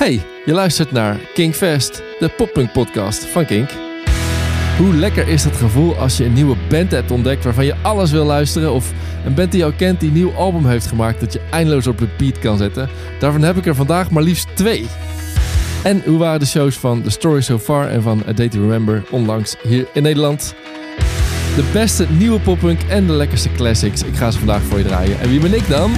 Hey, je luistert naar Kinkfest, de poppunk podcast van Kink. Hoe lekker is het gevoel als je een nieuwe band hebt ontdekt waarvan je alles wil luisteren of een band die jou kent die een nieuw album heeft gemaakt dat je eindeloos op repeat kan zetten. Daarvan heb ik er vandaag maar liefst twee. En hoe waren de shows van The Story So Far en van A Day To Remember onlangs hier in Nederland? De beste nieuwe poppunk en de lekkerste classics. Ik ga ze vandaag voor je draaien. En wie ben ik dan?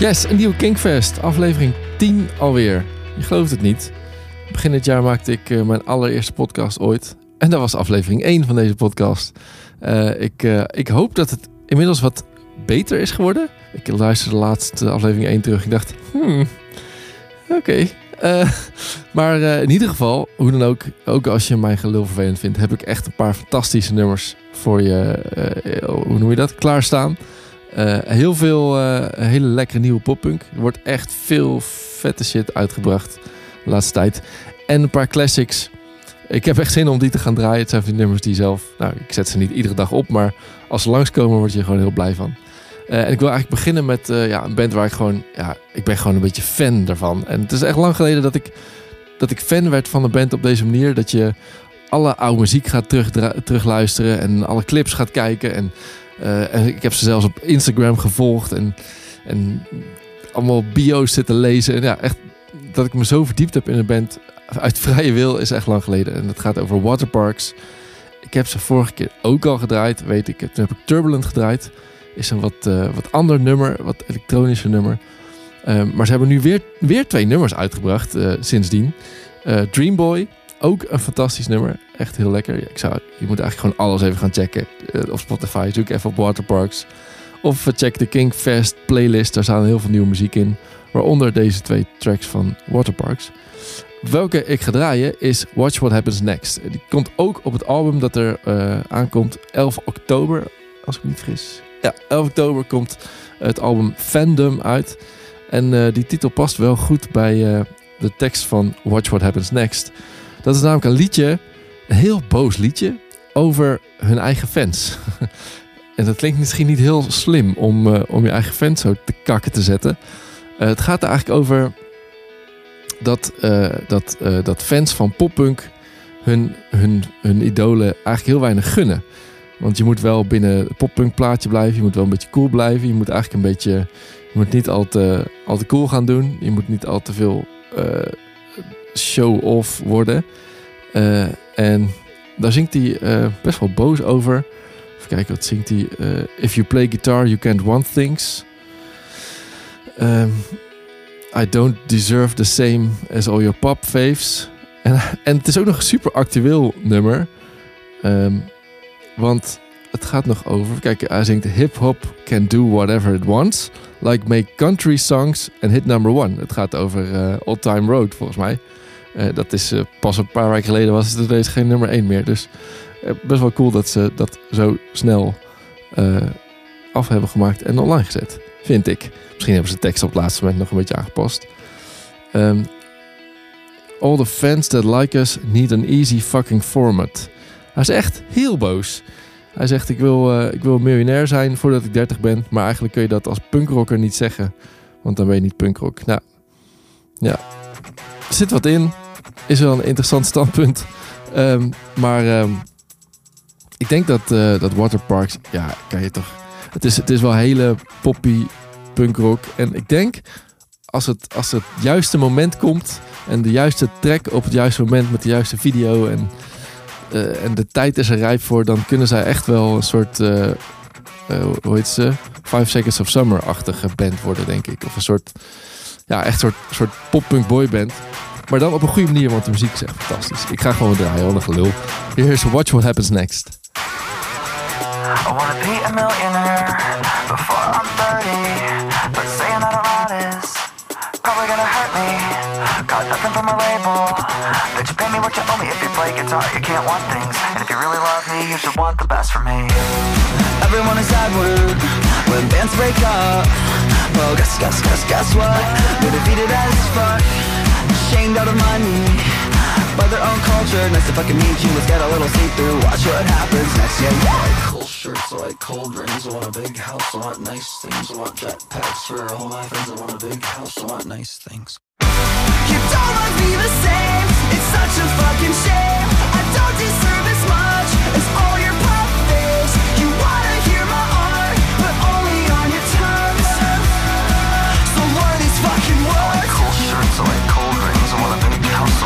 Yes, een nieuwe Kinkfest. Aflevering 10 alweer. Je gelooft het niet. Begin dit jaar maakte ik eh, mijn allereerste podcast ooit. En dat was aflevering 1 van deze podcast. Eh, ik, eh, ik hoop dat het inmiddels wat beter is geworden. Ik luisterde de laatste aflevering 1 terug. Ik dacht, hmm, oké. Maar in ieder geval, hoe dan ook, ook als je mijn gelul vervelend vindt, heb ik echt een paar fantastische nummers voor je, hoe noem je dat, klaarstaan. Eh, heel veel eh, hele lekkere nieuwe poppunk. Er wordt echt veel vette shit uitgebracht de laatste tijd. En een paar classics. Ik heb echt zin om die te gaan draaien. Het zijn van die nummers die zelf... Nou, ik zet ze niet iedere dag op, maar als ze langskomen word je gewoon heel blij van. Eh, en ik wil eigenlijk beginnen met ja, een band waar ik gewoon... Ja, ik ben gewoon een beetje fan daarvan. En het is echt lang geleden dat ik, dat ik fan werd van een band op deze manier. Dat je alle oude muziek gaat terug, terugluisteren en alle clips gaat kijken. En, eh, ik heb ze zelfs op Instagram gevolgd en, en allemaal bio's zitten lezen. En ja, echt dat ik me zo verdiept heb in een band uit vrije wil is echt lang geleden. En dat gaat over waterparks. Ik heb ze vorige keer ook al gedraaid, weet ik. Toen heb ik Turbulent gedraaid. Is een wat, eh, wat ander nummer, wat elektronischer nummer. Eh, maar ze hebben nu weer, weer twee nummers uitgebracht eh, sindsdien. Dreamboy, ook een fantastisch nummer. Echt heel lekker. Ik zou, je moet eigenlijk gewoon alles even gaan checken. Eh, op Spotify, zoek even op Waterparks. Of eh, check de Kinkfest playlist. Daar staan heel veel nieuwe muziek in. Waaronder deze twee tracks van Waterparks. Welke ik ga draaien is Watch What Happens Next. Die komt ook op het album dat er eh, aankomt 11 oktober, als ik niet vergis. Ja, 11 oktober komt het album Fandom uit. En eh, die titel past wel goed bij eh, de tekst van Watch What Happens Next. Dat is namelijk een liedje, een heel boos liedje, over hun eigen fans. en dat klinkt misschien niet heel slim om, eh, om je eigen fans zo te kakken te zetten. Eh, het gaat er eigenlijk over dat, eh, dat, dat fans van poppunk hun, hun, hun idolen eigenlijk heel weinig gunnen. Want je moet wel binnen het poppunk plaatje blijven. Je moet wel een beetje cool blijven. Je moet eigenlijk een beetje... Je moet niet al te, al te cool gaan doen. Je moet niet al te veel show-off worden. Eh, en daar zingt hij eh, best wel boos over. Even kijken, wat zingt hij? Eh, If you play guitar, you can't want things. Ehm, I don't deserve the same as all your pop faves. En, en het is ook nog een super actueel nummer. Ehm, want het gaat nog over... Kijk, hij zingt... Hip-hop can do whatever it wants. Like make country songs and hit number one. Het gaat over eh, Old Time Road, volgens mij. Eh, dat is eh, pas een paar weken geleden was het ineens geen nummer 1 meer. Dus eh, best wel cool dat ze dat zo snel af hebben gemaakt en online gezet. Vind ik. Misschien hebben ze de tekst op het laatste moment nog een beetje aangepast. Ehm, All the fans that like us need an easy fucking format. Hij is echt heel boos. Hij zegt, ik wil, ik wil miljonair zijn voordat ik 30 ben. Maar eigenlijk kun je dat als punkrocker niet zeggen. Want dan ben je niet punkrock. Nou, ja. Zit wat in. Is wel een interessant standpunt. Ehm, maar ehm, ik denk dat, eh, dat Waterparks... Ja, kan je toch... Het is, het is wel hele poppy punkrock. En ik denk, als het, als het juiste moment komt... en de juiste track op het juiste moment met de juiste video... en, eh, en de tijd is er rijp voor... dan kunnen zij echt wel een soort... eh, hoe heet ze? Five Seconds of Summer-achtige band worden, denk ik. Of een soort... Ja, echt een soort, soort pop-punk boyband. Maar dan op een goede manier, want de muziek is echt fantastisch. Ik ga gewoon draaien, wat een gelul. Hier is Watch What Happens Next. I wanna be a millionaire before I'm 30. But saying that out loud is probably gonna hurt me. Got nothing from a label. That you pay me what you owe me if you play guitar. You can't want things, and if you really love me, you should want the best for me. Everyone is sad when when bands break up. Well, guess, guess, guess, guess what? They're defeated as fuck, shamed out of money by their own culture. Nice to fucking meet you. Let's get a little see through. Watch what happens next. Yeah, yeah. Cool shirts, I like cold rings. I want a big house, I want nice things. I want jetpacks for all my friends. I want a big house, I want nice things. You don't love me the same. It's such a fucking shame. I don't deserve I. I I. I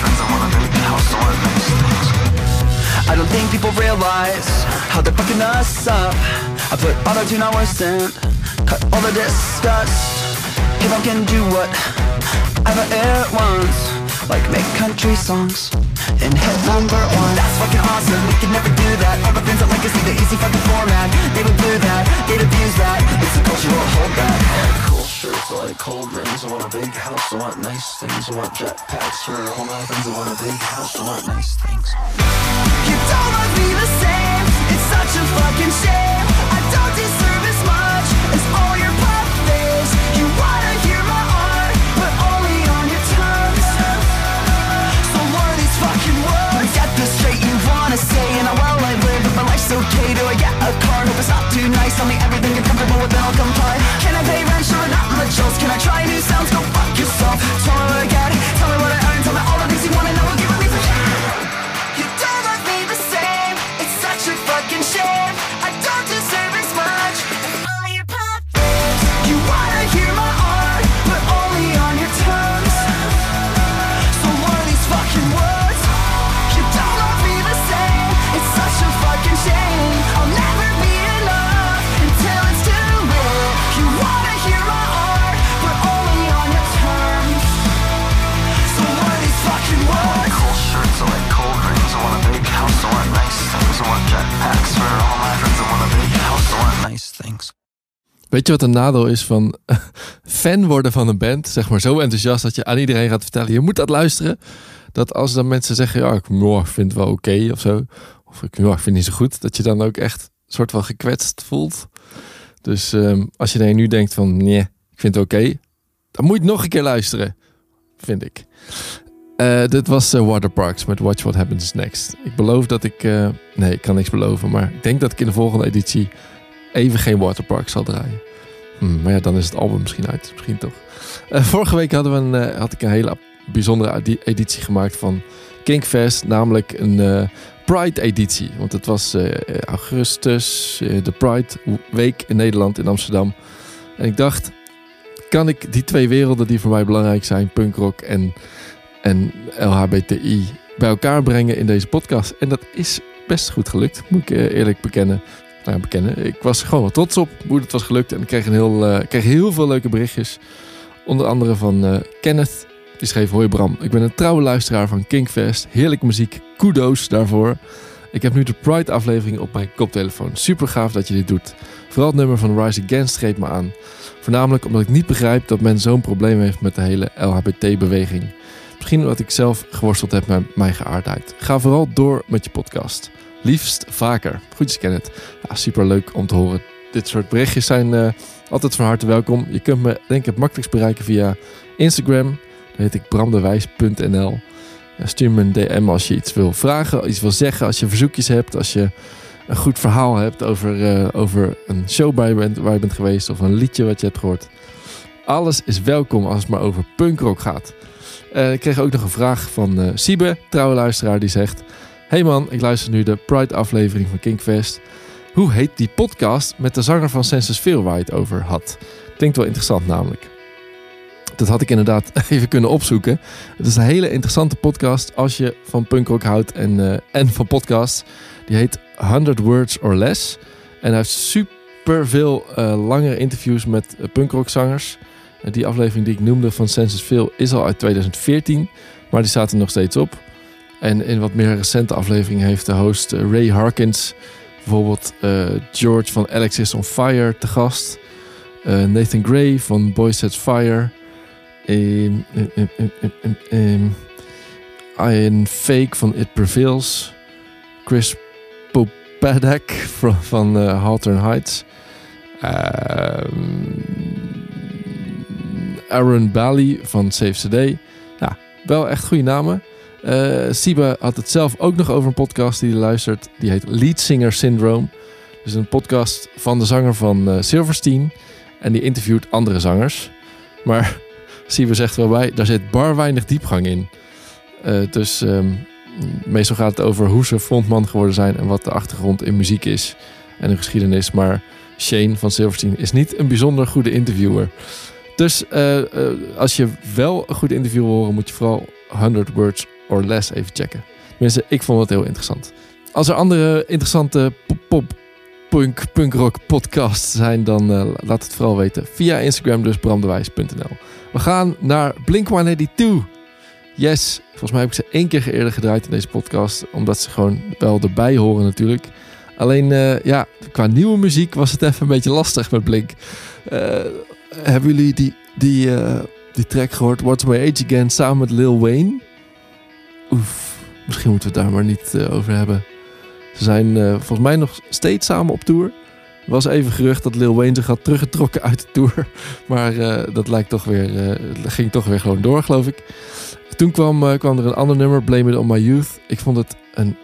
friends. I I. I don't think people realize how they're fucking us up. I put auto tune on worse and cut all the disgust. Hip hop can do what ever it wants, like make country songs and hit number one. That's fucking awesome. We can never do that. All the fans that like us see the easy fucking format. They would do that. They'd abuse that. It's the culture will hold that. Shirts, I like cold rings. I want a big house, I want nice things. I want jetpacks for all my friends. I want a big house, I want nice things. You don't love me the same. It's such a fucking shame. I don't deserve as much as all your pop face. You wanna hear my art, but only on your terms. So are these fucking words? Get this straight, you wanna say And I well okay Do I get a car? Hope it's not too nice Tell me everything you're comfortable with, then I'll comply Can I pay rent? Sure, not much else Can I try new sounds? Go fuck yourself Tell me what I get, tell me what I earn Tell me all the Weet je wat een nadeel is van fan worden van een band? Zeg maar zo enthousiast dat je aan iedereen gaat vertellen: je moet dat luisteren. Dat als dan mensen zeggen: ja, ik ik vind het wel oké of zo. Of ik, ik vind niet zo goed. Dat je dan ook echt een soort van gekwetst voelt. Dus ehm, als je dan nu denkt: van nee, ik vind het oké. dan moet je nog een keer luisteren. Vind ik. Eh, dit was eh, Waterparks met Watch What Happens Next. Ik beloof dat ik. eh, nee, ik kan niks beloven. Maar ik denk dat ik in de volgende editie even geen Waterparks zal draaien. Hm, maar ja, dan is het album misschien uit. Misschien toch. Eh, vorige week hadden we een, eh, had ik een hele bijzondere edi- editie gemaakt van Kinkfest. Namelijk een eh, Pride-editie. Want het was augustus, de Pride-week in Nederland, in Amsterdam. En ik dacht, kan ik die twee werelden die voor mij belangrijk zijn, punkrock en, en LHBTI, bij elkaar brengen in deze podcast? En dat is best goed gelukt, moet ik eerlijk bekennen nou, bekennen. Ik was gewoon wel trots op hoe het was gelukt. En ik kreeg, een heel, eh, kreeg heel veel leuke berichtjes. Onder andere van eh, Kenneth. Die schreef, hoi Bram, ik ben een trouwe luisteraar van Kinkfest. Heerlijke muziek, kudo's daarvoor. Ik heb nu de Pride aflevering op mijn koptelefoon. Super gaaf dat je dit doet. Vooral het nummer van Rise Against greep me aan. Voornamelijk omdat ik niet begrijp dat men zo'n probleem heeft met de hele LHBT-beweging. Misschien omdat ik zelf geworsteld heb met mijn geaardheid. Ga vooral door met je podcast. Liefst vaker. Groetjes Kenneth. Ja, super leuk om te horen. Dit soort berichtjes zijn eh, altijd van harte welkom. Je kunt me denk ik het makkelijkst bereiken via Instagram. Daar heet ik bramdewijs.nl. Ja, stuur me een DM als je iets wil vragen, iets wil zeggen. Als je verzoekjes hebt, als je een goed verhaal hebt over, eh, over een show je, bent, waar je bent geweest. Of een liedje wat je hebt gehoord. Alles is welkom als het maar over punkrock gaat. Eh, ik kreeg ook nog een vraag van eh Siebe, trouwe luisteraar, die zegt... Hey man, ik luister nu de Pride aflevering van Kinkfest. Hoe heet die podcast met de zanger van Census waar je het over had? Klinkt wel interessant namelijk. Dat had ik inderdaad even kunnen opzoeken. Het is een hele interessante podcast als je van punkrock houdt en, eh, en van podcasts. Die heet 100 Words or Less. En hij heeft super veel langere interviews met uh, punkrockzangers. Uh, die aflevering die ik noemde van Census is al uit 2014. Maar die staat er nog steeds op. En in wat meer recente afleveringen heeft de host eh, Ray Harkins bijvoorbeeld eh, George van Alex is on Fire te gast. Eh, Nathan Gray van Boy Sets Fire. ehm, ehm, ehm, Ian Fake van It Prevails. Chris Popadak van, van Heights. Aaron Bally van Safe CD. Ja, wel echt goede namen. Eh Siba had het zelf ook nog over een podcast die luistert. Die heet Lead Singer Syndrome. Dus een podcast van de zanger van eh, Silverstein. En die interviewt andere zangers. Maar Siba zegt wel bij, daar zit bar weinig diepgang in. Eh, dus ehm, meestal gaat het over hoe ze frontman geworden zijn en wat de achtergrond in muziek is en hun geschiedenis. Maar Shane van Silverstein is niet een bijzonder goede interviewer. Dus als je wel een goed interview wil horen, moet je vooral 100 Words or Less even checken. Tenminste, ik vond het heel interessant. Als er andere interessante pop, punk, punkrock podcasts zijn, dan eh, laat het vooral weten. Via Instagram dus bramdewijs.nl. We gaan naar Blink-182. Yes, volgens mij heb ik ze één keer eerder gedraaid in deze podcast. Omdat ze gewoon wel erbij horen natuurlijk. Alleen, eh, ja, qua nieuwe muziek was het even een beetje lastig met Blink. Eh, hebben jullie die, die, die track gehoord? What's My Age Again samen met Lil Wayne? Oef, misschien moeten we het daar maar niet eh, over hebben. Ze zijn eh, volgens mij nog steeds samen op tour. Was even gerucht dat Lil Wayne zich had teruggetrokken uit de tour. Maar eh, dat lijkt toch weer, ging toch weer gewoon door, geloof ik. Toen kwam, kwam er een ander nummer, Blame It On My Youth. Ik vond het een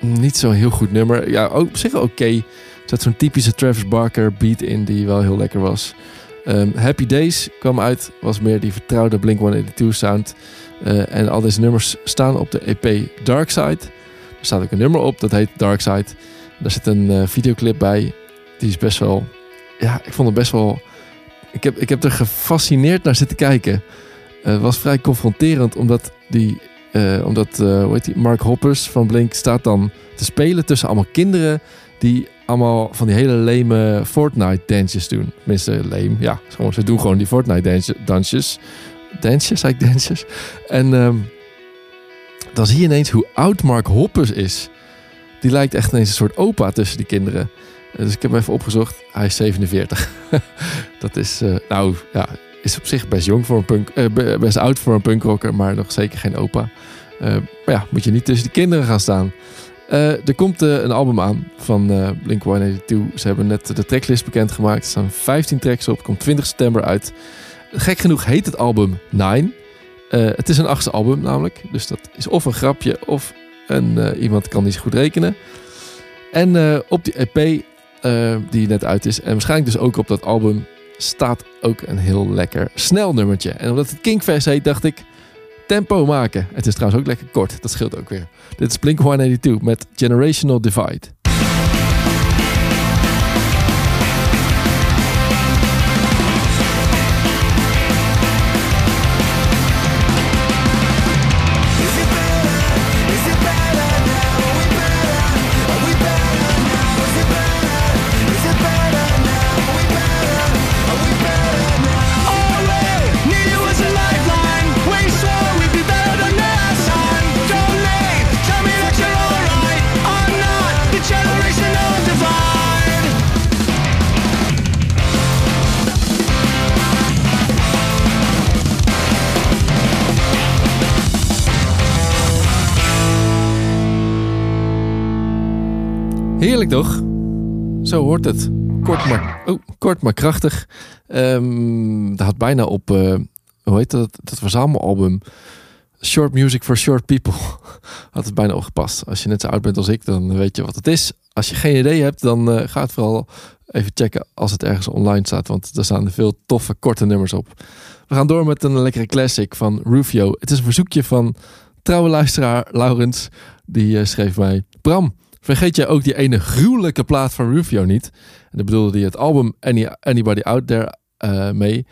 niet zo'n heel goed nummer. Ja, op zich oké. Er zat zo'n typische Travis Barker beat in die wel heel lekker was. Ehm, Happy Days kwam uit, was meer die vertrouwde Blink-182 sound. Eh, en al deze nummers staan op de EP Dark Side. Er staat ook een nummer op, dat heet Dark Side. Daar zit een eh, videoclip bij. Die is best wel... Ja, ik vond het best wel... Ik heb, ik heb er gefascineerd naar zitten kijken. Het was vrij confronterend, omdat die... eh, omdat, hoe heet die? Mark Hoppers van Blink staat dan te spelen tussen allemaal kinderen... die allemaal van die hele lame Fortnite-dansjes doen. Tenminste, lame. Ja, ze doen gewoon die Fortnite-dansjes. Dansjes, zei ik dansjes. En ehm, dan zie je ineens hoe oud Mark Hoppers is. Die lijkt echt ineens een soort opa tussen die kinderen. Dus ik heb hem even opgezocht. Hij is 47. dat is, eh, nou ja, is op zich best jong voor een punk, eh, be- best oud voor een punkrocker, maar nog zeker geen opa. Eh, maar ja, moet je niet tussen de kinderen gaan staan. Eh, er komt eh, een album aan van eh Blink-182. Ze hebben net de tracklist bekendgemaakt. Er staan 15 tracks op. Komt 20 september uit. Gek genoeg heet het album Nine. Het is een achtste album namelijk. Dus dat is of een grapje of een, iemand kan niet goed rekenen. En op die EP die net uit is en waarschijnlijk dus ook op dat album staat ook een heel lekker snel nummertje. En omdat het Kinkfest heet dacht ik tempo maken. Het is trouwens ook lekker kort. Dat scheelt ook weer. Dit is Blink-182 met Generational Divide. Toch? Zo hoort het. Kort maar, oh, kort maar krachtig. Ehm dat had bijna op, eh, hoe heet dat, dat verzamelalbum Short Music for Short People. Had het bijna opgepast. Als je net zo oud bent als ik, dan weet je wat het is. Als je geen idee hebt, dan eh, ga het vooral even checken als het ergens online staat. Want er staan er veel toffe, korte nummers op. We gaan door met een lekkere classic van Rufio. Het is een verzoekje van trouwe luisteraar Laurens. Die eh, schreef mij... Bram, vergeet jij ook die ene gruwelijke plaat van Rufio niet? En dan bedoelde hij het album Any, Anybody Out There eh, mee.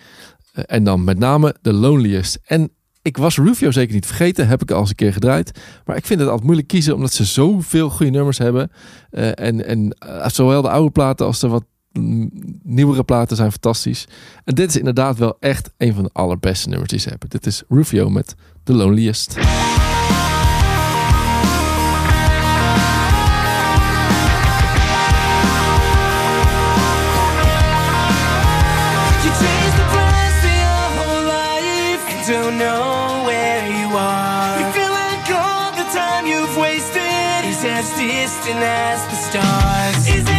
Eh, en dan met name The Loneliest. En ik was Rufio zeker niet vergeten. Heb ik al eens een keer gedraaid. Maar ik vind het altijd moeilijk kiezen. Omdat ze zoveel goede nummers hebben. Eh, en en zowel de oude platen als de wat nieuwere platen zijn fantastisch. En dit is inderdaad wel echt een van de allerbeste nummers die ze hebben. Dit is Rufio met The Loneliest. Distant as the stars.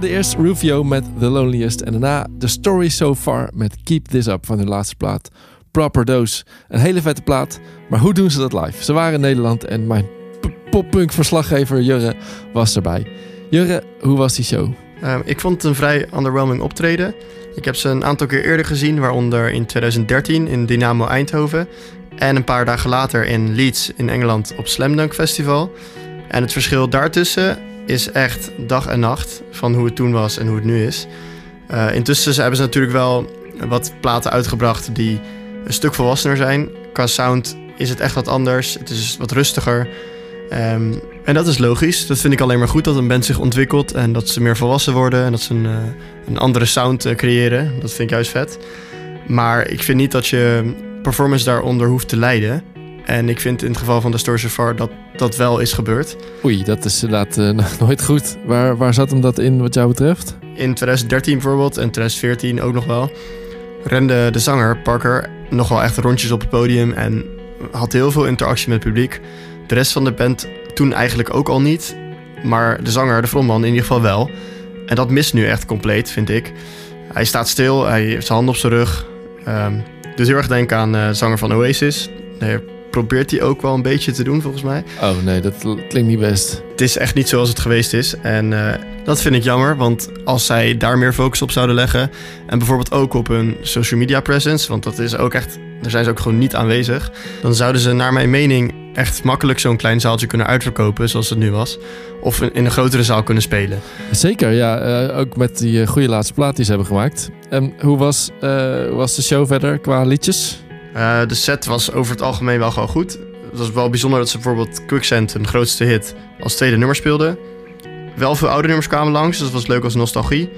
Hoorde eerst Rufio met The Loneliest en daarna The Story So Far met Keep This Up van hun laatste plaat. Proper Dose. Een hele vette plaat, maar hoe doen ze dat live? Ze waren in Nederland en mijn poppunk verslaggever Jurre was erbij. Jurre, hoe was die show? Ehm, ik vond het een vrij underwhelming optreden. Ik heb ze een aantal keer eerder gezien, waaronder in 2013 in Dynamo Eindhoven. En een paar dagen later in Leeds in Engeland op Slam Dunk Festival. En het verschil daartussen is echt dag en nacht van hoe het toen was en hoe het nu is. Eh, intussen hebben ze natuurlijk wel wat platen uitgebracht die een stuk volwassener zijn. Qua sound is het echt wat anders. Het is wat rustiger. Ehm, en dat is logisch. Dat vind ik alleen maar goed dat een band zich ontwikkelt en dat ze meer volwassen worden en dat ze een, eh, een andere sound eh, creëren. Dat vind ik juist vet. Maar ik vind niet dat je performance daaronder hoeft te lijden. En ik vind in het geval van de Story So Far dat dat wel is gebeurd. Oei, dat is inderdaad eh, nog nooit goed. Waar, waar zat hem dat in wat jou betreft? In 2013 bijvoorbeeld en 2014 ook nog wel. Rende de zanger Parker nog wel echt rondjes op het podium en had heel veel interactie met het publiek. De rest van de band toen eigenlijk ook al niet. Maar de zanger, de frontman, in ieder geval wel. En dat mist nu echt compleet, vind ik. Hij staat stil, hij heeft zijn hand op zijn rug. Ehm, dus heel erg denken aan eh, de zanger van Oasis. Probeert hij ook wel een beetje te doen, volgens mij. Oh nee, dat klinkt niet best. Het is echt niet zoals het geweest is. En eh, dat vind ik jammer, want als zij daar meer focus op zouden leggen... en bijvoorbeeld ook op hun social media presence... want dat is ook echt, daar zijn ze ook gewoon niet aanwezig... dan zouden ze naar mijn mening echt makkelijk zo'n klein zaaltje kunnen uitverkopen... zoals het nu was. Of in een grotere zaal kunnen spelen. Zeker, ja. eh, ook met die eh, goede laatste plaat die ze hebben gemaakt. En hoe was, hoe was de show verder qua liedjes? Eh, de set was over het algemeen wel gewoon goed. Het was wel bijzonder dat ze bijvoorbeeld Quicksand, hun grootste hit, als tweede nummer speelden. Wel veel oude nummers kwamen langs, dus dat was leuk als nostalgie.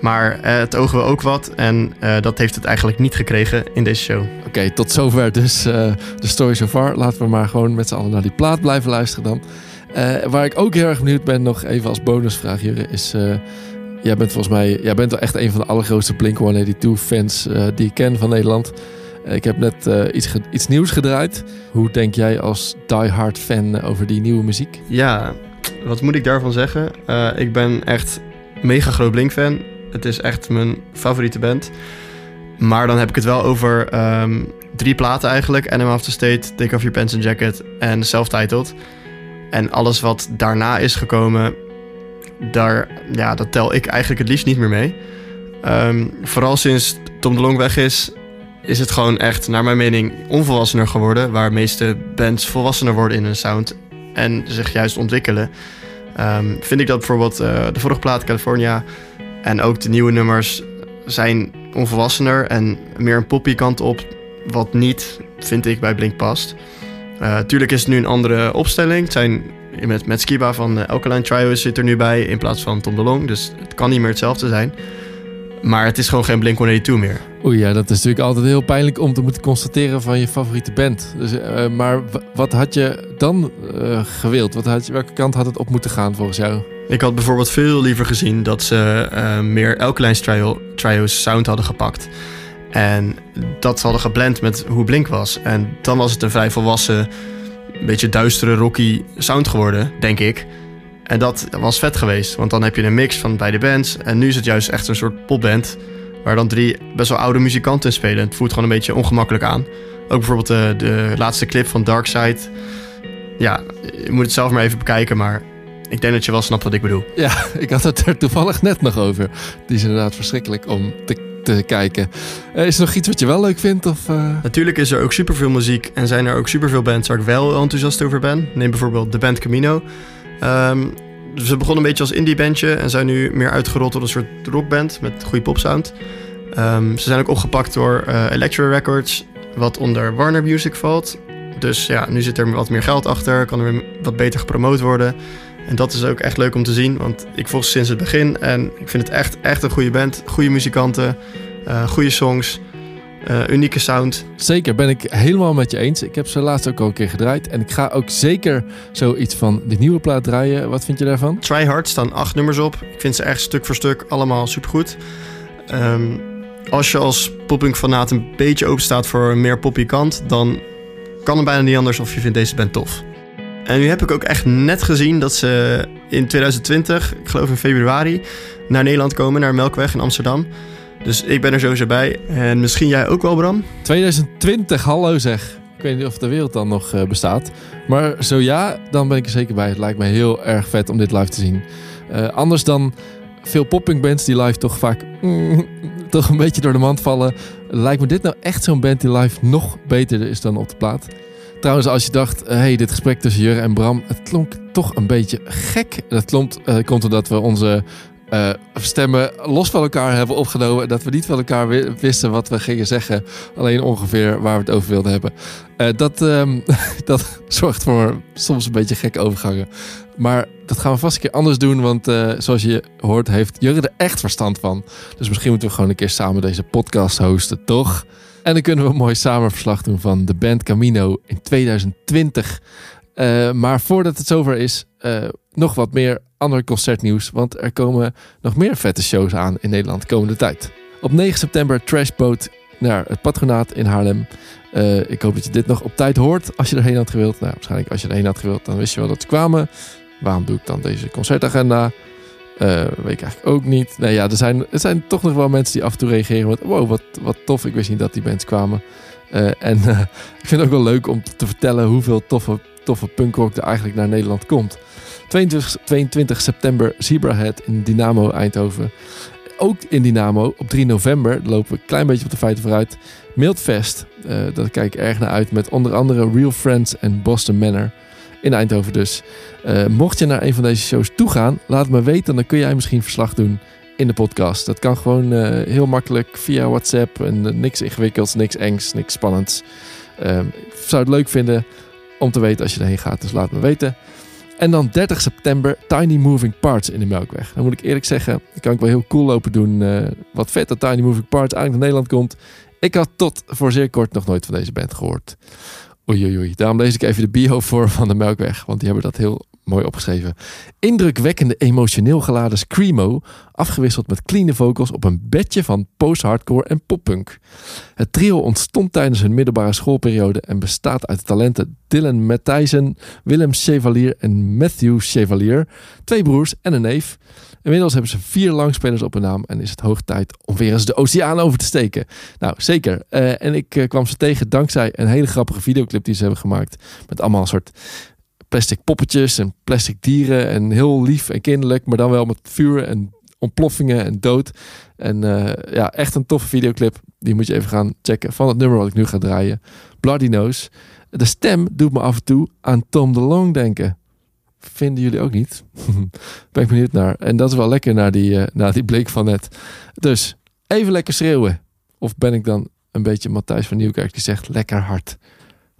Maar eh, het ogen we ook wat en eh, dat heeft het eigenlijk niet gekregen in deze show. Oké, tot zover dus de story so far. Laten we maar gewoon met z'n allen naar die plaat blijven luisteren dan. Waar ik ook heel erg benieuwd ben, nog even als bonusvraag, Jurre, is... jij bent volgens mij jij bent wel echt een van de allergrootste Blink-182-fans eh, die ik ken van Nederland. Eh, ik heb net eh, iets, iets nieuws gedraaid. Hoe denk jij als diehard fan over die nieuwe muziek? Ja, wat moet ik daarvan zeggen? Eh, ik ben echt mega groot Blink-fan. Het is echt mijn favoriete band. Maar dan heb ik het wel over ehm, drie platen eigenlijk. Enema of the State, Take Off Your Pants and Jacket en Self-Titled. En alles wat daarna is gekomen, daar, ja, dat tel ik eigenlijk het liefst niet meer mee. Ehm, vooral sinds Tom de Long weg is, is het gewoon echt, naar mijn mening, onvolwassener geworden. Waar de meeste bands volwassener worden in hun sound en zich juist ontwikkelen. Ehm, vind ik dat bijvoorbeeld eh, de vorige plaat California en ook de nieuwe nummers zijn onvolwassener en meer een poppy kant op, wat niet, vind ik, bij Blink past. Eh tuurlijk is het nu een andere opstelling. Het zijn met, met Skiba van eh, Alkaline Trio zit er nu bij in plaats van Tom DeLong, dus het kan niet meer hetzelfde zijn. Maar het is gewoon geen Blink-182 meer. Oei, ja, dat is natuurlijk altijd heel pijnlijk om te moeten constateren van je favoriete band. Dus, eh, maar wat had je dan eh, gewild? Wat had je, welke kant had het op moeten gaan volgens jou? Ik had bijvoorbeeld veel liever gezien dat ze eh, meer Alkaline Trio, Trio's sound hadden gepakt. En dat hadden geblend met hoe Blink was. En dan was het een vrij volwassen, een beetje duistere, rocky sound geworden, denk ik. En dat was vet geweest, want dan heb je een mix van beide bands. En nu is het juist echt een soort popband, waar dan drie best wel oude muzikanten in spelen. Het voelt gewoon een beetje ongemakkelijk aan. Ook bijvoorbeeld de, de laatste clip van Dark Side. Ja, je moet het zelf maar even bekijken, maar ik denk dat je wel snapt wat ik bedoel. Ja, ik had het er toevallig net nog over. Die is inderdaad verschrikkelijk om te, te kijken. Eh, is er nog iets wat je wel leuk vindt? Of, eh? Natuurlijk is er ook superveel muziek en zijn er ook superveel bands waar ik wel enthousiast over ben. Neem bijvoorbeeld de band Camino. Ehm, ze begonnen een beetje als indie bandje en zijn nu meer uitgerold tot een soort rockband met goede popsound. Ehm, ze zijn ook opgepakt door Elektra Records, wat onder Warner Music valt. Dus ja, nu zit er wat meer geld achter, kan er wat beter gepromoot worden. En dat is ook echt leuk om te zien, want ik volg ze sinds het begin en ik vind het echt, echt een goede band. Goede muzikanten, eh, goede songs, eh, unieke sound. Zeker, ben ik helemaal met je eens. Ik heb ze laatst ook al een keer gedraaid. En ik ga ook zeker zoiets van de nieuwe plaat draaien. Wat vind je daarvan? Try Hard staan acht nummers op. Ik vind ze echt stuk voor stuk allemaal supergoed. Ehm als je als poppunk fanaat een beetje open staat voor een meer poppy kant, dan kan het bijna niet anders of je vindt deze band tof. En nu heb ik ook echt net gezien dat ze in 2020, ik geloof in februari, naar Nederland komen, naar Melkweg in Amsterdam. Dus ik ben er sowieso bij. En misschien jij ook wel, Bram? 2020, hallo zeg. Ik weet niet of de wereld dan nog eh, bestaat. Maar zo ja, dan ben ik er zeker bij. Het lijkt me heel erg vet om dit live te zien. Eh, anders dan veel popping bands die live toch vaak toch een beetje door de mand vallen. Lijkt me dit nou echt zo'n band die live nog beter is dan op de plaat. Trouwens, als je dacht, hé, hey, dit gesprek tussen Jurre en Bram, het klonk toch een beetje gek. Dat eh, komt omdat we onze eh, stemmen los van elkaar hebben opgenomen. Dat we niet van elkaar wi- wisten wat we gingen zeggen. Alleen ongeveer waar we het over wilden hebben. Eh, dat, ehm, dat zorgt voor soms een beetje gekke overgangen. Maar dat gaan we vast een keer anders doen. Want eh, zoals je hoort, heeft Jurre er echt verstand van. Dus misschien moeten we gewoon een keer samen deze podcast hosten, toch? En dan kunnen we een mooi samenverslag doen van de band Camino in 2020. Eh, maar voordat het zover is, eh, nog wat meer ander concertnieuws. Want er komen nog meer vette shows aan in Nederland de komende tijd. Op 9 september Trashboat naar het patronaat in Haarlem. Eh, ik hoop dat je dit nog op tijd hoort als je erheen had gewild. Nou, waarschijnlijk als je erheen had gewild, dan wist je wel dat ze kwamen. Waarom doe ik dan deze concertagenda? Weet ik eigenlijk ook niet. Nee, ja, er zijn, er zijn toch nog wel mensen die af en toe reageren met... Wow, wat, wat tof. Ik wist niet dat die bands kwamen. En ik vind het ook wel leuk om te vertellen hoeveel toffe, toffe punkrock er eigenlijk naar Nederland komt. 22, 22 september Zebrahead in Dynamo Eindhoven. Ook in Dynamo op 3 november lopen we een klein beetje op de feiten vooruit. Mildfest, eh daar kijk ik erg naar uit met onder andere Real Friends en Boston Manor. In Eindhoven dus. Eh, mocht je naar een van deze shows toegaan, laat het me weten. Dan kun jij misschien verslag doen in de podcast. Dat kan gewoon eh, heel makkelijk via WhatsApp. En niks ingewikkelds, niks engs, niks spannends. Ik zou het leuk vinden om te weten als je erheen gaat. Dus laat me weten. En dan 30 september Tiny Moving Parts in de Melkweg. Dan moet ik eerlijk zeggen, dat kan ik wel heel cool lopen doen. Eh, wat vet dat Tiny Moving Parts eigenlijk naar Nederland komt. Ik had tot voor zeer kort nog nooit van deze band gehoord. Oei, oei, oei. Daarom lees ik even de bio voor van de Melkweg. Want die hebben dat heel mooi opgeschreven. Indrukwekkende, emotioneel geladen screamo. Afgewisseld met clean vocals op een bedje van post-hardcore en poppunk. Het trio ontstond tijdens hun middelbare schoolperiode en bestaat uit talenten Dylan Matthijssen, Willem Chevalier en Matthew Chevalier. Twee broers en een neef. Inmiddels hebben ze vier langspelers op hun naam en is het hoog tijd om weer eens de oceaan over te steken. Nou, zeker. Eh, en ik eh, kwam ze tegen dankzij een hele grappige videoclip die ze hebben gemaakt. Met allemaal een soort plastic poppetjes en plastic dieren. En heel lief en kinderlijk, maar dan wel met vuur en ontploffingen en dood. En eh, ja, echt een toffe videoclip. Die moet je even gaan checken van het nummer wat ik nu ga draaien. Bloody Nose. De stem doet me af en toe aan Tom DeLonge denken. Vinden jullie ook niet? ben ik benieuwd naar. En dat is wel lekker naar die, eh, naar die blik van net. Dus even lekker schreeuwen. Of ben ik dan een beetje Matthijs van Nieuwkerk die zegt lekker hard.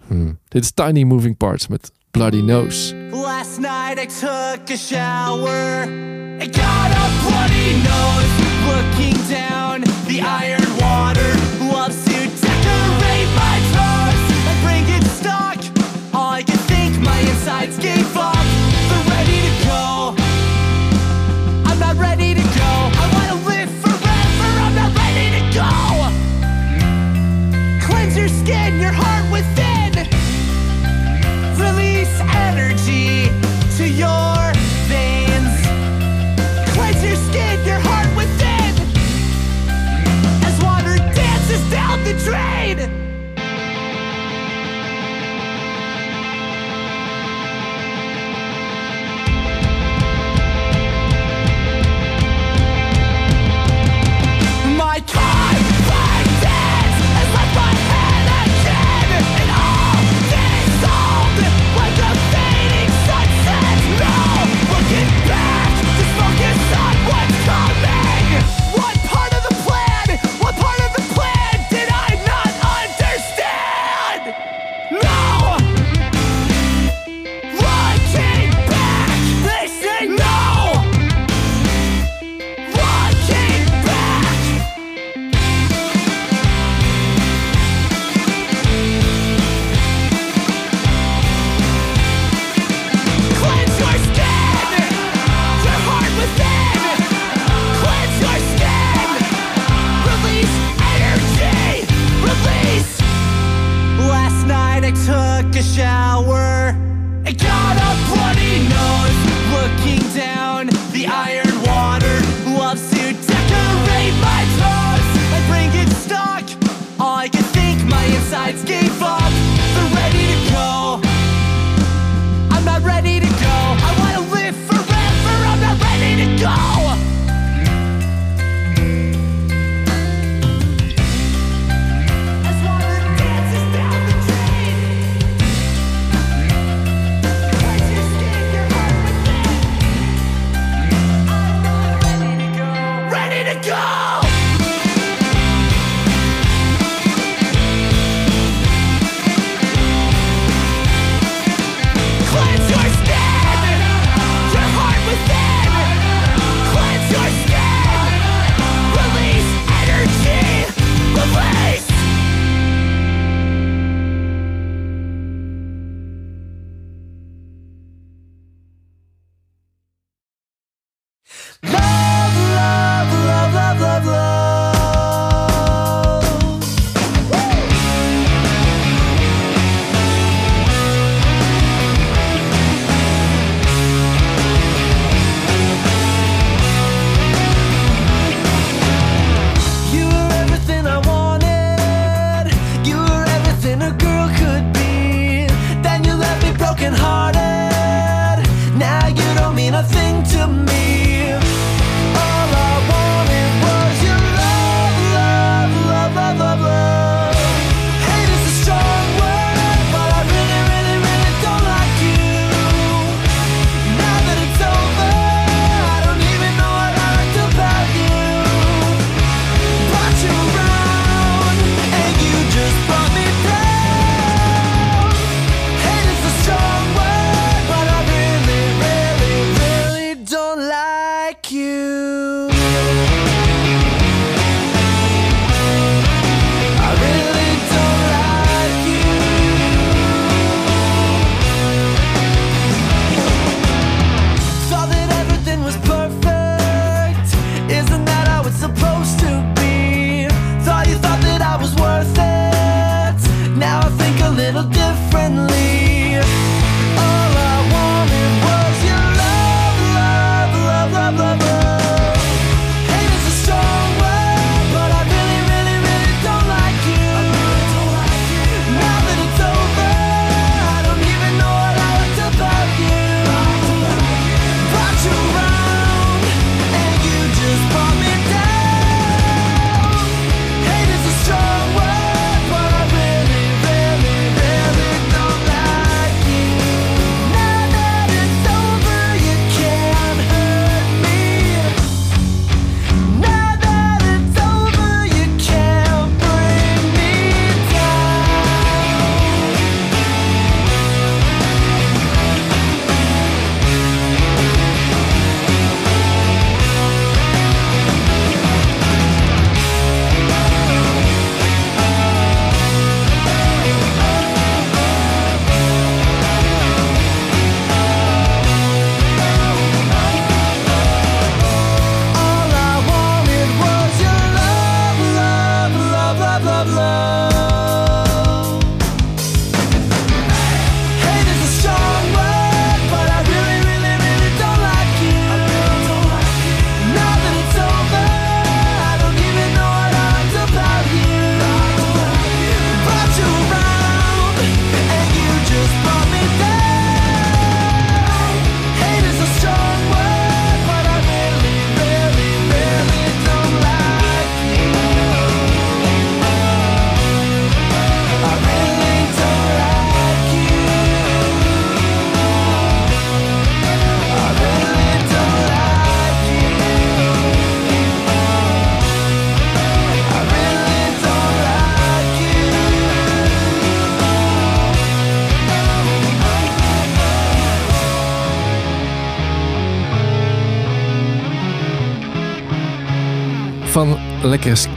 Hmm. Dit is Tiny Moving Parts met Bloody Nose. Last night I took a shower and got a bloody nose. Looking down the iron water loves to decorate my toes and bring it stuck. All I can think my insides gave up. Your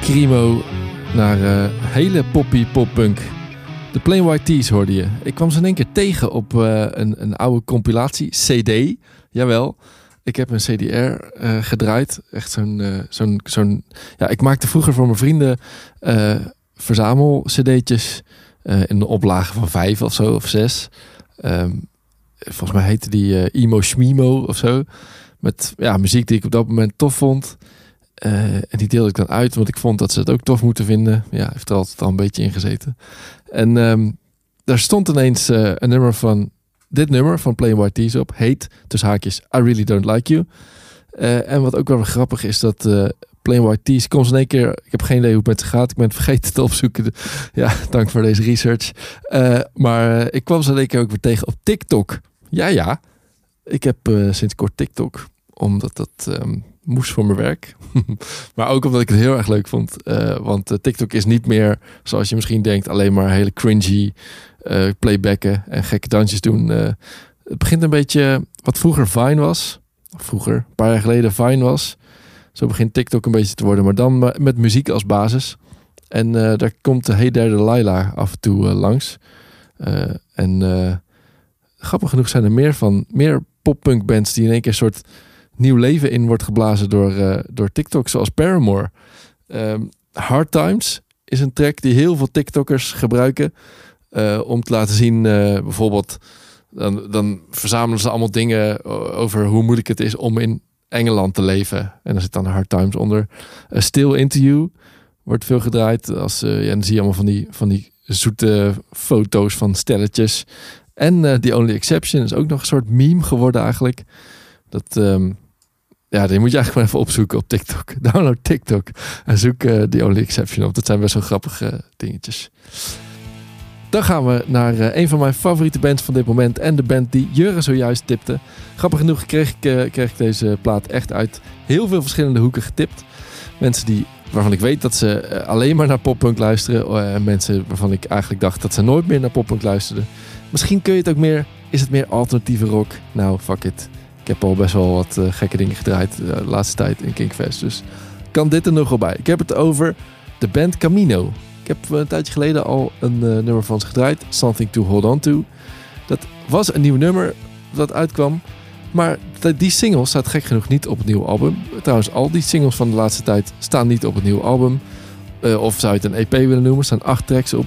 Primo naar uh, hele poppy poppunk. De Plain White Tees hoorde je. Ik kwam ze in één keer tegen op eh, een, een oude compilatie, CD. Jawel. Ik heb een CDR uh, eh, gedraaid. Echt zo'n. zo'n zo'n. ja, ik maakte vroeger voor mijn vrienden verzamel-CD'tjes. in de oplagen van vijf of zo, of zes. Ehm, volgens mij heette die Imo Schmimo of zo. Met ja, muziek die ik op dat moment tof vond. Eh, en die deelde ik dan uit, want ik vond dat ze het ook tof moeten vinden. Ja, heeft er altijd al een beetje in gezeten. En ehm, daar stond ineens eh, een nummer van dit nummer van Plain White Tees op. Heet, tussen haakjes, I Really Don't Like You. Eh, en wat ook wel grappig is dat Plain White Tees komt in één keer. Ik heb geen idee hoe het met ze gaat. Ik ben het vergeten te opzoeken. Ja, dank voor deze research. Maar ik kwam ze in één keer ook weer tegen op TikTok. Ja, ja. Ik heb sinds kort TikTok. Omdat dat ehm, moest voor mijn werk. maar ook omdat ik het heel erg leuk vond. Eh, want eh, TikTok is niet meer, zoals je misschien denkt, alleen maar hele cringy eh, playbacken en gekke dansjes doen. Het begint een beetje wat vroeger Vine was. Vroeger, een paar jaar geleden Vine was. Zo begint TikTok een beetje te worden, maar dan met muziek als basis. En daar komt de Hey There Delilah af en toe langs. En grappig genoeg zijn er meer van, meer poppunk bands die in één keer een soort nieuw leven in wordt geblazen door, eh, door TikTok, zoals Paramore. Ehm, Hard Times is een track die heel veel TikTokkers gebruiken eh, om te laten zien, eh, bijvoorbeeld, dan, dan verzamelen ze allemaal dingen over hoe moeilijk het is om in Engeland te leven. En daar zit dan Hard Times onder. A Still You wordt veel gedraaid. Als, ja, dan zie je allemaal van die, van die zoete foto's van stelletjes. En eh The Only Exception is ook nog een soort meme geworden eigenlijk. Dat, ehm, ja, die moet je eigenlijk maar even opzoeken op TikTok. Download TikTok en zoek eh The Only Exception op. Dat zijn best wel grappige dingetjes. Dan gaan we naar eh, een van mijn favoriete bands van dit moment. En de band die Jurre zojuist tipte. Grappig genoeg kreeg ik, eh, kreeg ik deze plaat echt uit heel veel verschillende hoeken getipt. Mensen die, waarvan ik weet dat ze eh, alleen maar naar poppunk luisteren. eh, En mensen waarvan ik eigenlijk dacht dat ze nooit meer naar poppunk luisterden. Misschien kun je het ook meer, is het meer alternatieve rock? Nou, fuck it. Ik heb al best wel wat eh, gekke dingen gedraaid eh, de laatste tijd in Kinkfest. Dus kan dit er nog wel bij. Ik heb het over de band Camino. Ik heb een tijdje geleden al een eh, nummer van ze gedraaid. Something to Hold On To. Dat was een nieuw nummer dat uitkwam. Maar die single staat gek genoeg niet op het nieuwe album. Trouwens, al die singles van de laatste tijd staan niet op het nieuwe album. Eh, of zou je het een EP willen noemen. Er staan acht tracks op.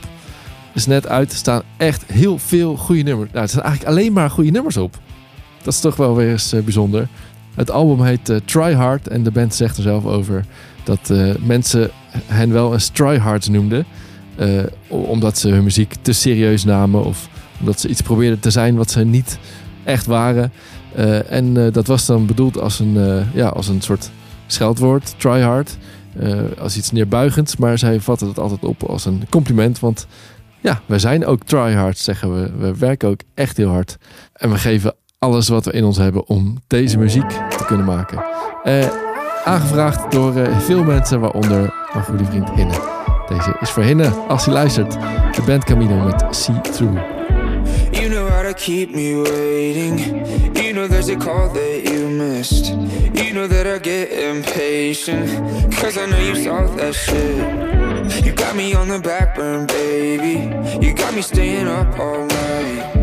Is net uit. Er staan echt heel veel goede nummers. Nou, er staan eigenlijk alleen maar goede nummers op. Dat is toch wel weer eens eh, bijzonder. Het album heet eh, Try Hard. En de band zegt er zelf over dat eh, mensen hen wel eens tryhards noemden. omdat ze hun muziek te serieus namen. Of omdat ze iets probeerden te zijn wat ze niet echt waren. En dat was dan bedoeld als een, ja, als een soort scheldwoord, tryhard. eh als iets neerbuigends. Maar zij vatten het altijd op als een compliment. Want ja, wij zijn ook tryhards, zeggen we. We werken ook echt heel hard. En we geven alles wat we in ons hebben om deze muziek te kunnen maken. Eh, aangevraagd door eh, veel mensen, waaronder mijn goede vriend Hinne. Deze is voor Hinne, als hij luistert. De band Camino met See Through. You know how to keep me waiting. You know there's a call that you missed. You know that I get impatient. Cause I know you saw that shit. You got me on the back burn, baby. You got me staying up all night.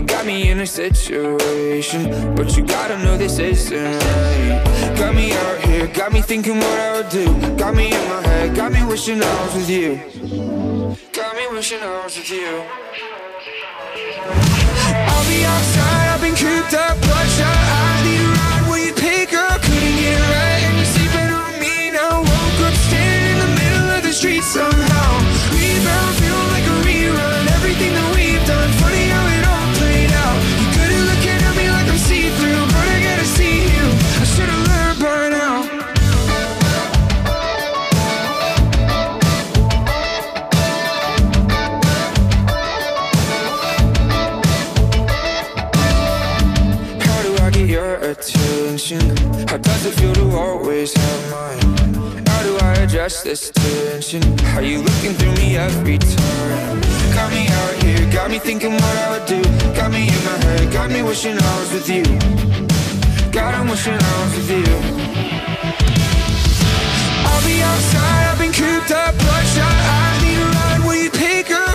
You got me in a situation, but you gotta know this isn't right. Got me out here, got me thinking what I would do. Got me in my head, got me wishing I was with you. Got me wishing I was with you. I'll be outside, I've been cooped up, bloodshot. I need a ride, will you pick up? Couldn't get right, and you're sleeping on me now. Woke up standing in the middle of the street somehow. Attention? How does it feel to always have mine? How do I address this tension? How you looking through me every time? Got me out here, got me thinking what I would do. Got me in my head, got me wishing I was with you. God, I'm wishing I was with you. I'll be outside, I've been cooped up, bloodshot. I need a ride, will you pick up?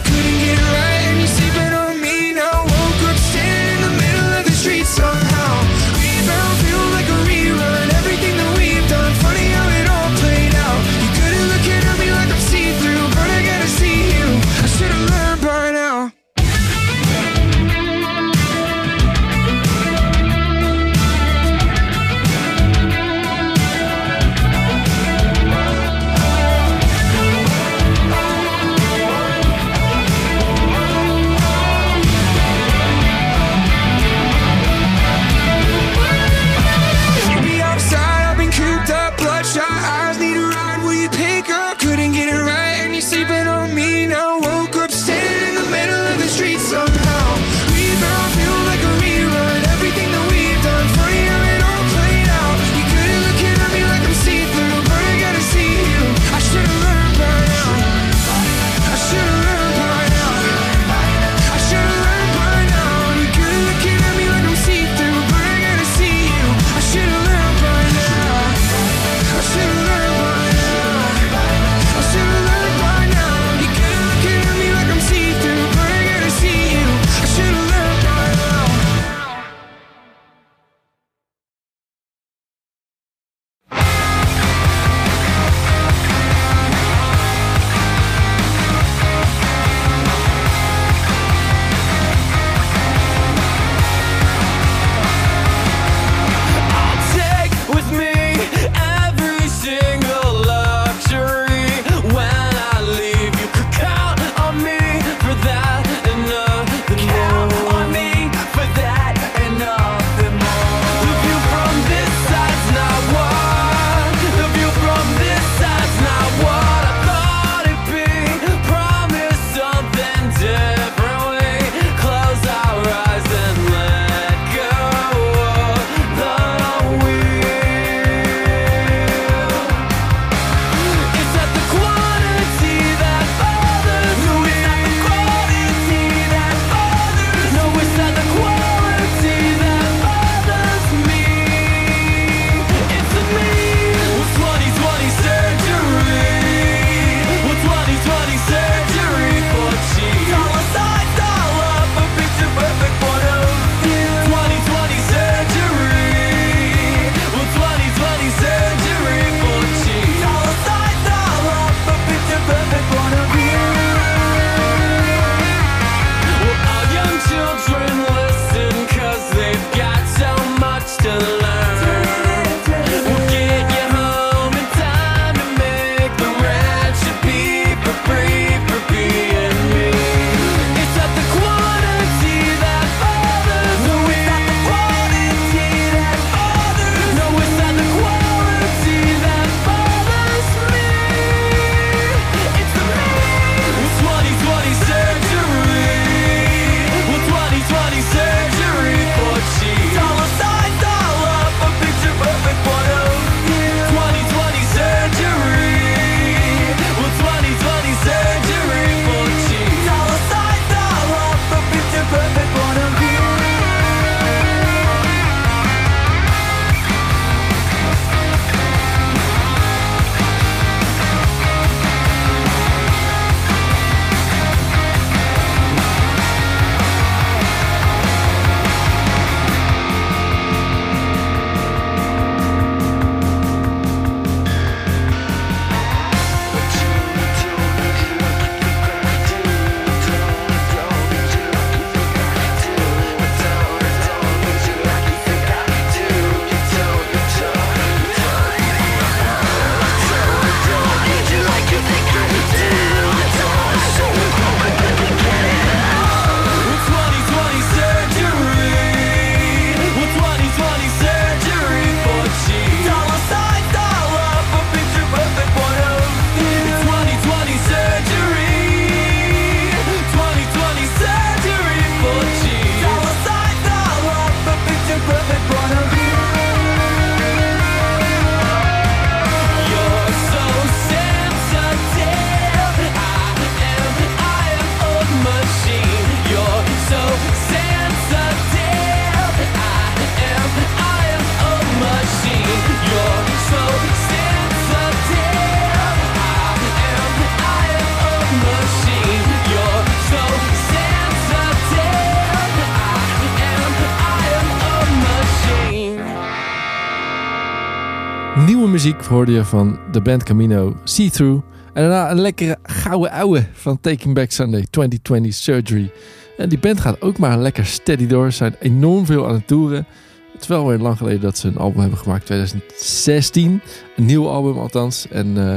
Muziek hoorde je van de band Camino, See Through. En daarna een lekkere gouden ouwe van Taking Back Sunday 2020 Surgery. En die band gaat ook maar lekker steady door. Ze zijn enorm veel aan het toeren. Het is wel weer lang geleden dat ze een album hebben gemaakt. 2016. Een nieuw album althans. En eh,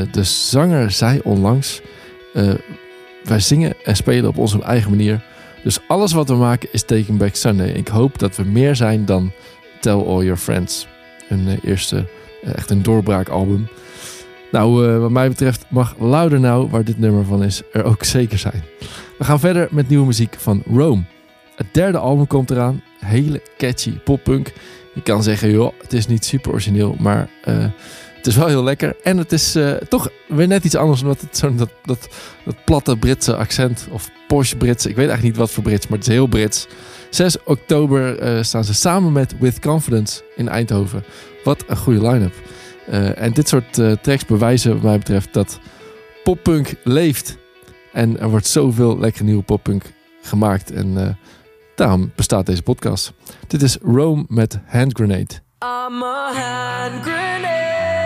eh, de zanger zei onlangs... eh, wij zingen en spelen op onze eigen manier. Dus alles wat we maken is Taking Back Sunday. Ik hoop dat we meer zijn dan Tell All Your Friends. Hun eerste echt een doorbraakalbum. Nou, eh, wat mij betreft mag Louder Now, waar dit nummer van is, er ook zeker zijn. We gaan verder met nieuwe muziek van Rome. Het derde album komt eraan. Hele catchy poppunk. Je kan zeggen, joh, het is niet super origineel, maar eh, het is wel heel lekker. En het is eh, toch weer net iets anders, omdat het dat, dat, dat platte Britse accent, of posh Brits, ik weet eigenlijk niet wat voor Brits, maar het is heel Brits. 6 oktober eh, staan ze samen met With Confidence in Eindhoven. Wat een goede line-up. Eh, en dit soort tracks bewijzen wat mij betreft dat poppunk leeft. En er wordt zoveel lekkere nieuwe poppunk gemaakt. En daarom bestaat deze podcast. Dit is Rome met Hand Grenade. I'm a hand grenade.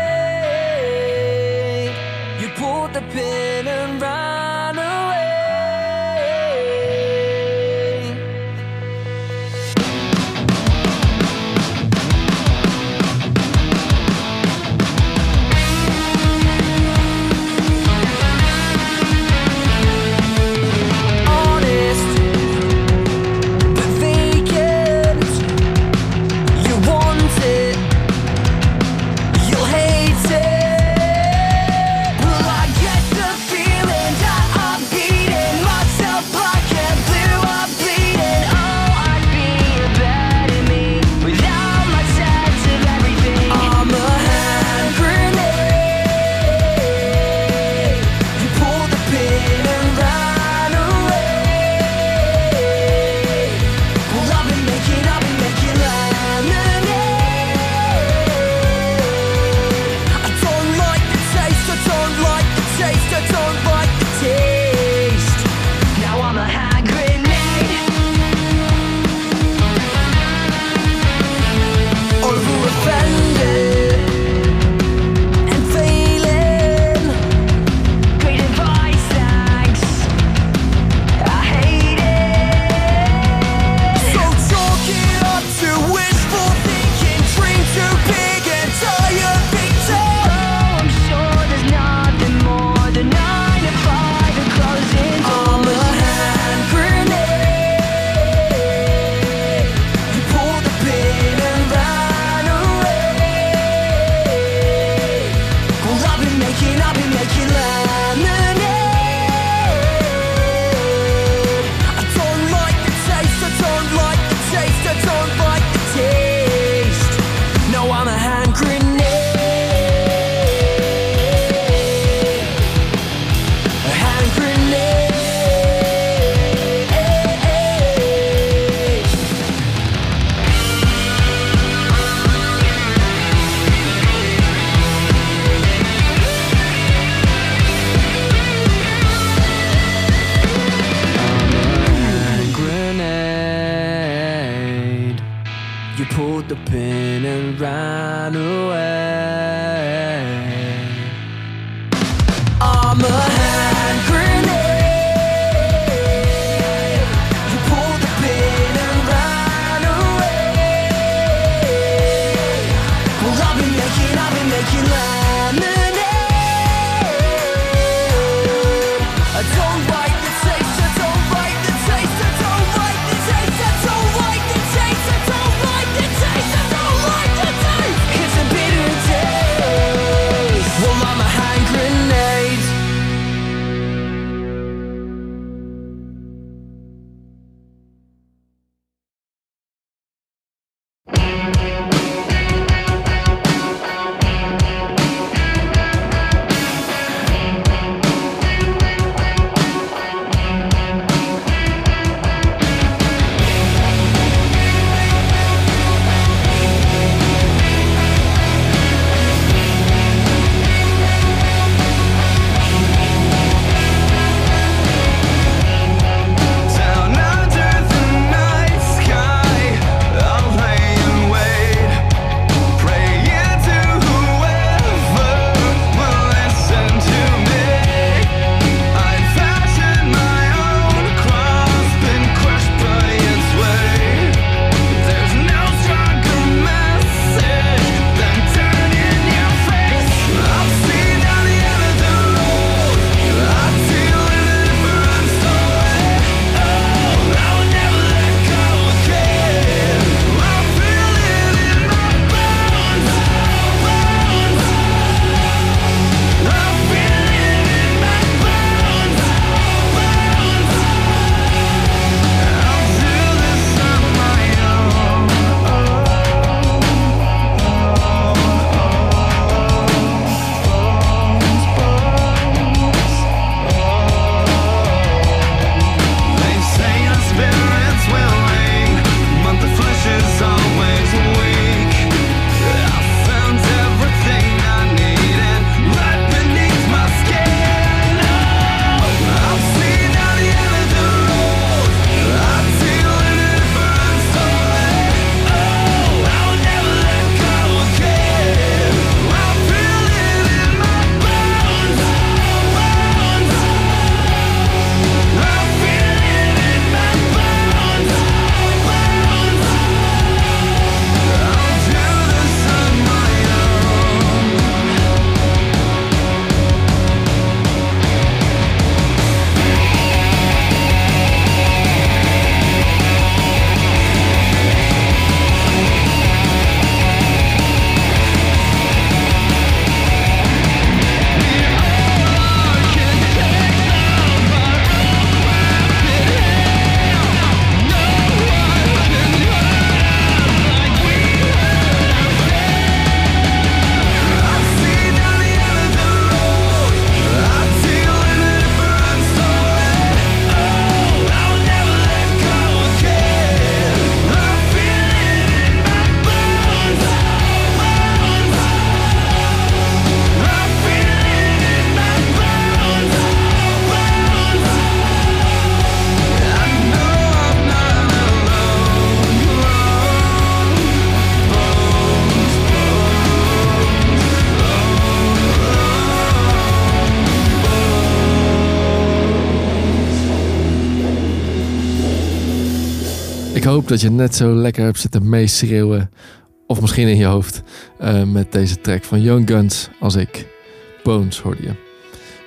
Dat je net zo lekker hebt zitten meeschreeuwen. Of misschien in je hoofd. eh, met deze track van Young Guns als ik. Bones hoorde je.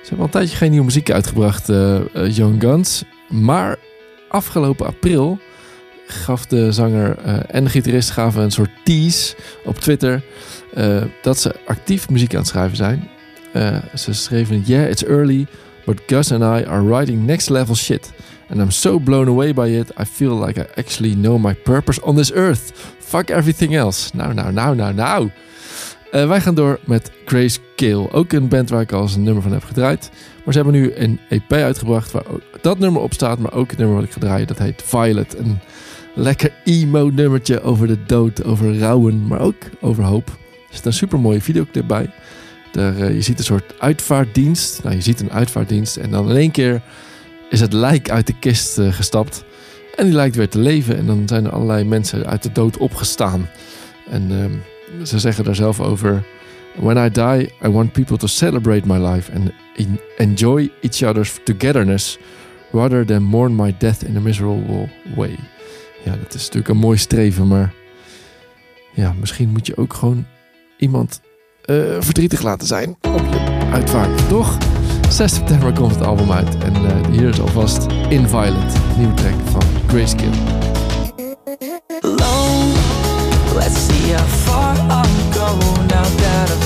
Ze hebben al een tijdje geen nieuwe muziek uitgebracht, eh, eh, Young Guns. Maar afgelopen april gaf de zanger en de gitarist gaven een soort tease op Twitter. dat ze actief muziek aan het schrijven zijn. Ze schreven: Yeah, it's early, but Gus and I are writing next level shit. And I'm so blown away by it, I feel like I actually know my purpose on this earth. Fuck everything else. Nou, nou, nou, nou, nou. Eh, wij gaan door met Grace Kale. Ook een band waar ik al eens een nummer van heb gedraaid. Maar ze hebben nu een EP uitgebracht waar dat nummer op staat. Maar ook het nummer wat ik ga draaien, dat heet Violet. Een lekker emo nummertje over de dood, over rouwen, maar ook over hoop. Er zit een super mooie videoclip bij. Daar, eh, je ziet een soort uitvaartdienst. Nou, je ziet een uitvaartdienst en dan in één keer is het lijk uit de kist eh, gestapt. En die lijkt weer te leven. En dan zijn er allerlei mensen uit de dood opgestaan. En ehm, ze zeggen daar zelf over... When I die, I want people to celebrate my life... and en- enjoy each other's togetherness... rather than mourn my death in a miserable way. Ja, dat is natuurlijk een mooi streven, maar... Ja, misschien moet je ook gewoon iemand eh, verdrietig laten zijn op je uitvaart, toch? 6 september komt het album uit en eh, hier is alvast In Violet, nieuwe track van Grayscale. alone. Let's see how far I'll go now that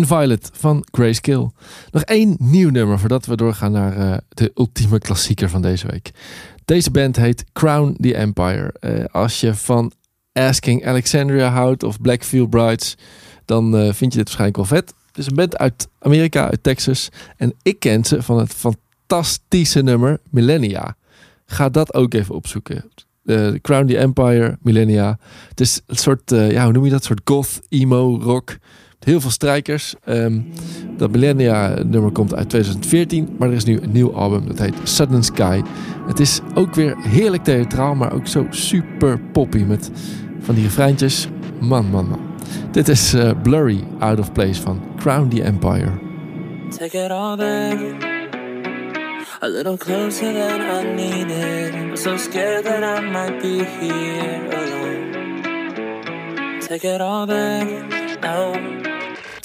place. In Violet van Grayscale. Nog één nieuw nummer voordat we doorgaan naar eh, de ultieme klassieker van deze week. Deze band heet Crown the Empire. Eh, als je van Asking Alexandria houdt of Blackfield Brides, dan eh, vind je dit waarschijnlijk wel vet. Het is een band uit Amerika, uit Texas. En ik ken ze van het fantastische nummer Millennia. Ga dat ook even opzoeken. Crown the Empire, Millennia. Het is een soort, ja, hoe noem je dat? Een soort goth, emo, rock. Heel veel strijkers. Ehm, dat Millennia nummer komt uit 2014. Maar er is nu een nieuw album. Dat heet Sudden Sky. Het is ook weer heerlijk theatraal. Maar ook zo super poppy. Met van die refreintjes. Man, man, man. Dit is eh, Blurry Out of Place van Crown the Empire. Take it all back. A little closer than I needed. So scared that I might be here alone. Take it all back.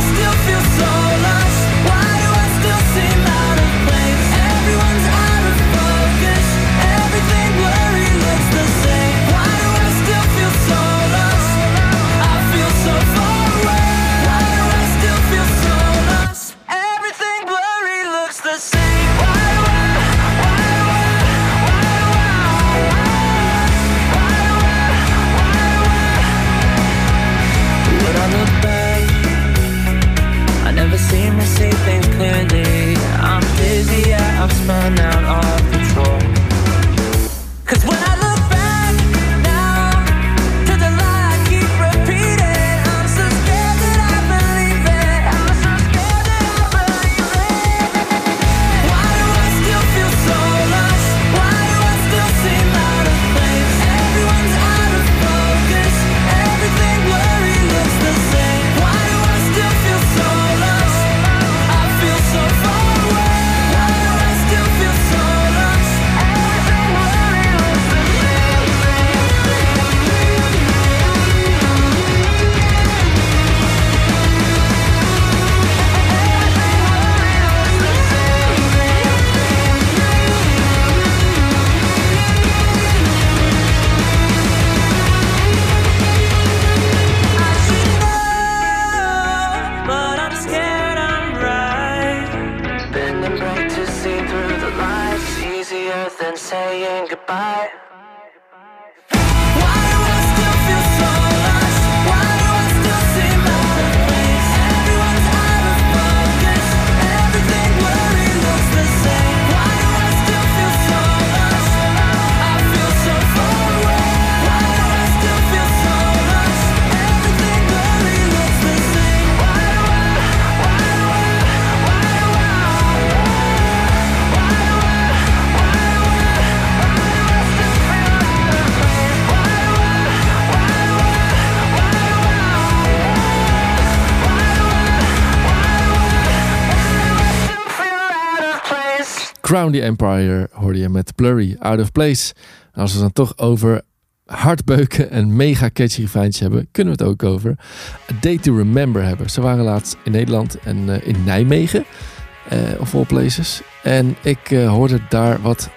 Why do I still feel so lost? Crown the Empire hoorde je met Blurry Out of Place. Als we dan toch over hardbeuken en mega catchy refreintjes hebben, kunnen we het ook over A Day to Remember hebben. Ze waren laatst in Nederland en eh, in Nijmegen, eh of all places. En ik eh, hoorde daar wat,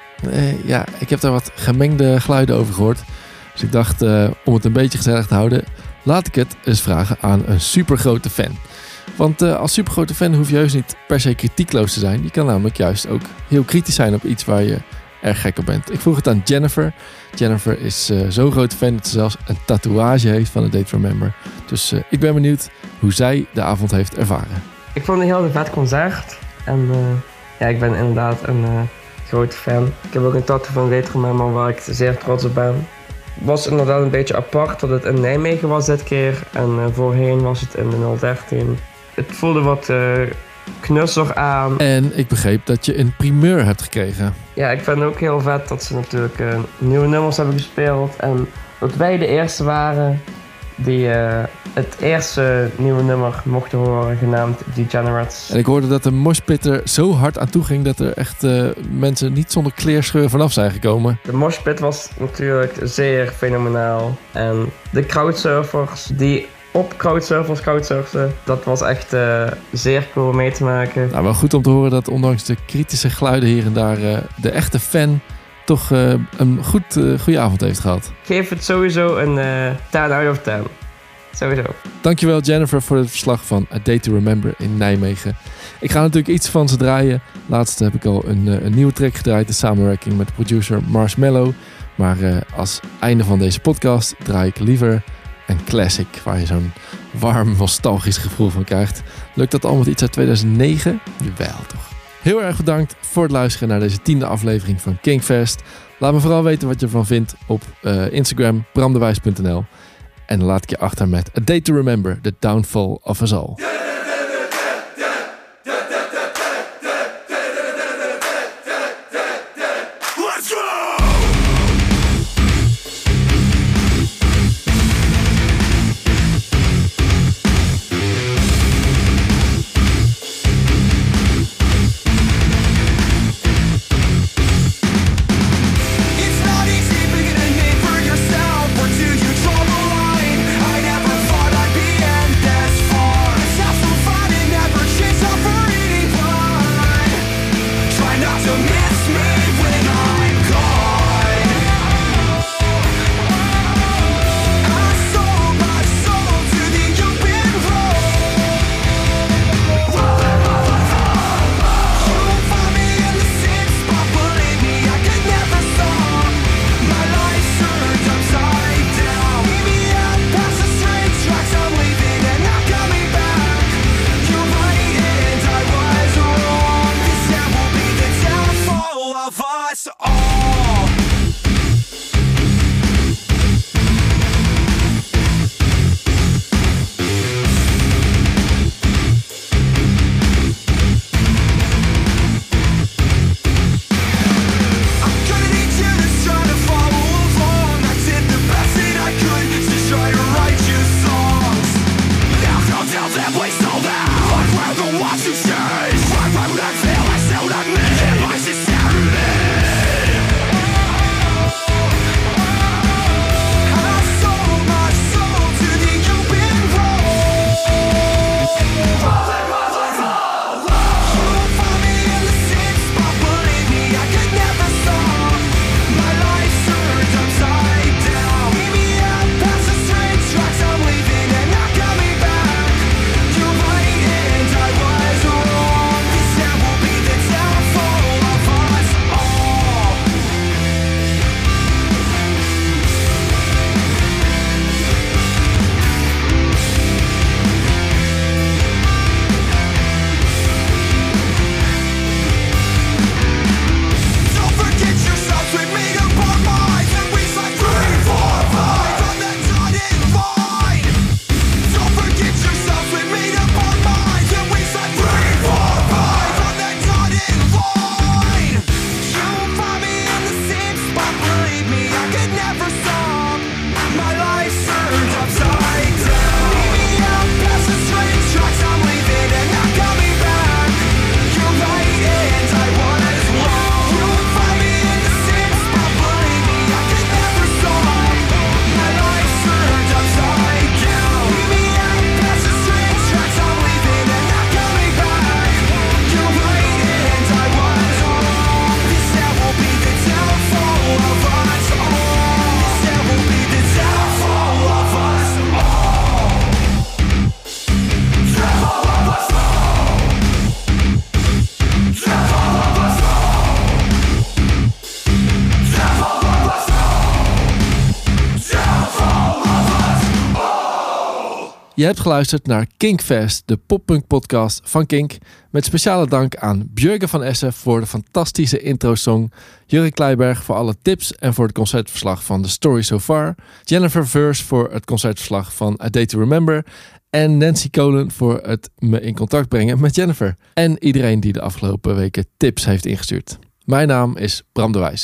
ja, ik heb daar wat gemengde geluiden over gehoord. Dus ik dacht, om het een beetje gezellig te houden, laat ik het eens vragen aan een supergrote fan. Want eh, als supergrote fan hoef je juist niet per se kritiekloos te zijn. Je kan namelijk juist ook heel kritisch zijn op iets waar je erg gek op bent. Ik vroeg het aan Jennifer. Jennifer is eh, zo'n grote fan dat ze zelfs een tatoeage heeft van A Date Remember. Dus eh, ik ben benieuwd hoe zij de avond heeft ervaren. Ik vond het een heel vet concert. En ja, ik ben inderdaad een grote fan. Ik heb ook een tattoo van Retro Member waar ik zeer trots op ben. Was inderdaad een beetje apart dat het in Nijmegen was dit keer. En voorheen was het in de 013. Het voelde wat eh knusser aan. En ik begreep dat je een primeur hebt gekregen. Ja, ik vind het ook heel vet dat ze natuurlijk eh, nieuwe nummers hebben gespeeld. En dat wij de eerste waren die eh, het eerste nieuwe nummer mochten horen, genaamd Degenerates. En ik hoorde dat de moshpit er zo hard aan toe ging dat er echt mensen niet zonder kleerscheur vanaf zijn gekomen. De moshpit was natuurlijk zeer fenomenaal. En de crowdsurfers die op crowdsurfers crowdsurfden, dat was echt eh, zeer cool om mee te maken. Nou, wel goed om te horen dat ondanks de kritische geluiden hier en daar eh, de echte fan toch eh, een goed, goede avond heeft gehad. Geef het sowieso een eh 10 out of 10. Sowieso. Dankjewel Jennifer voor het verslag van A Day to Remember in Nijmegen. Ik ga natuurlijk iets van ze draaien. Laatst heb ik al een, een nieuwe track gedraaid, de samenwerking met producer Marshmallow. Maar als einde van deze podcast draai ik liever een classic, waar je zo'n warm, nostalgisch gevoel van krijgt. Lukt dat allemaal iets uit 2009? Wel toch. Heel erg bedankt voor het luisteren naar deze tiende aflevering van Kingfest. Laat me vooral weten wat je ervan vindt op uh, Instagram, bramdewijs.nl. En laat ik je achter met A Day to Remember, The Downfall of Us All. Je hebt geluisterd naar Kinkfest, de poppunk podcast van Kink. Met speciale dank aan Björgen van Essen voor de fantastische intro-song. Jurre Kleiberg voor alle tips en voor het concertverslag van The Story So Far. Jennifer Verse voor het concertverslag van A Day To Remember. En Nancy Kolen voor het me in contact brengen met Jennifer. En iedereen die de afgelopen weken tips heeft ingestuurd. Mijn naam is Bram de Wijs.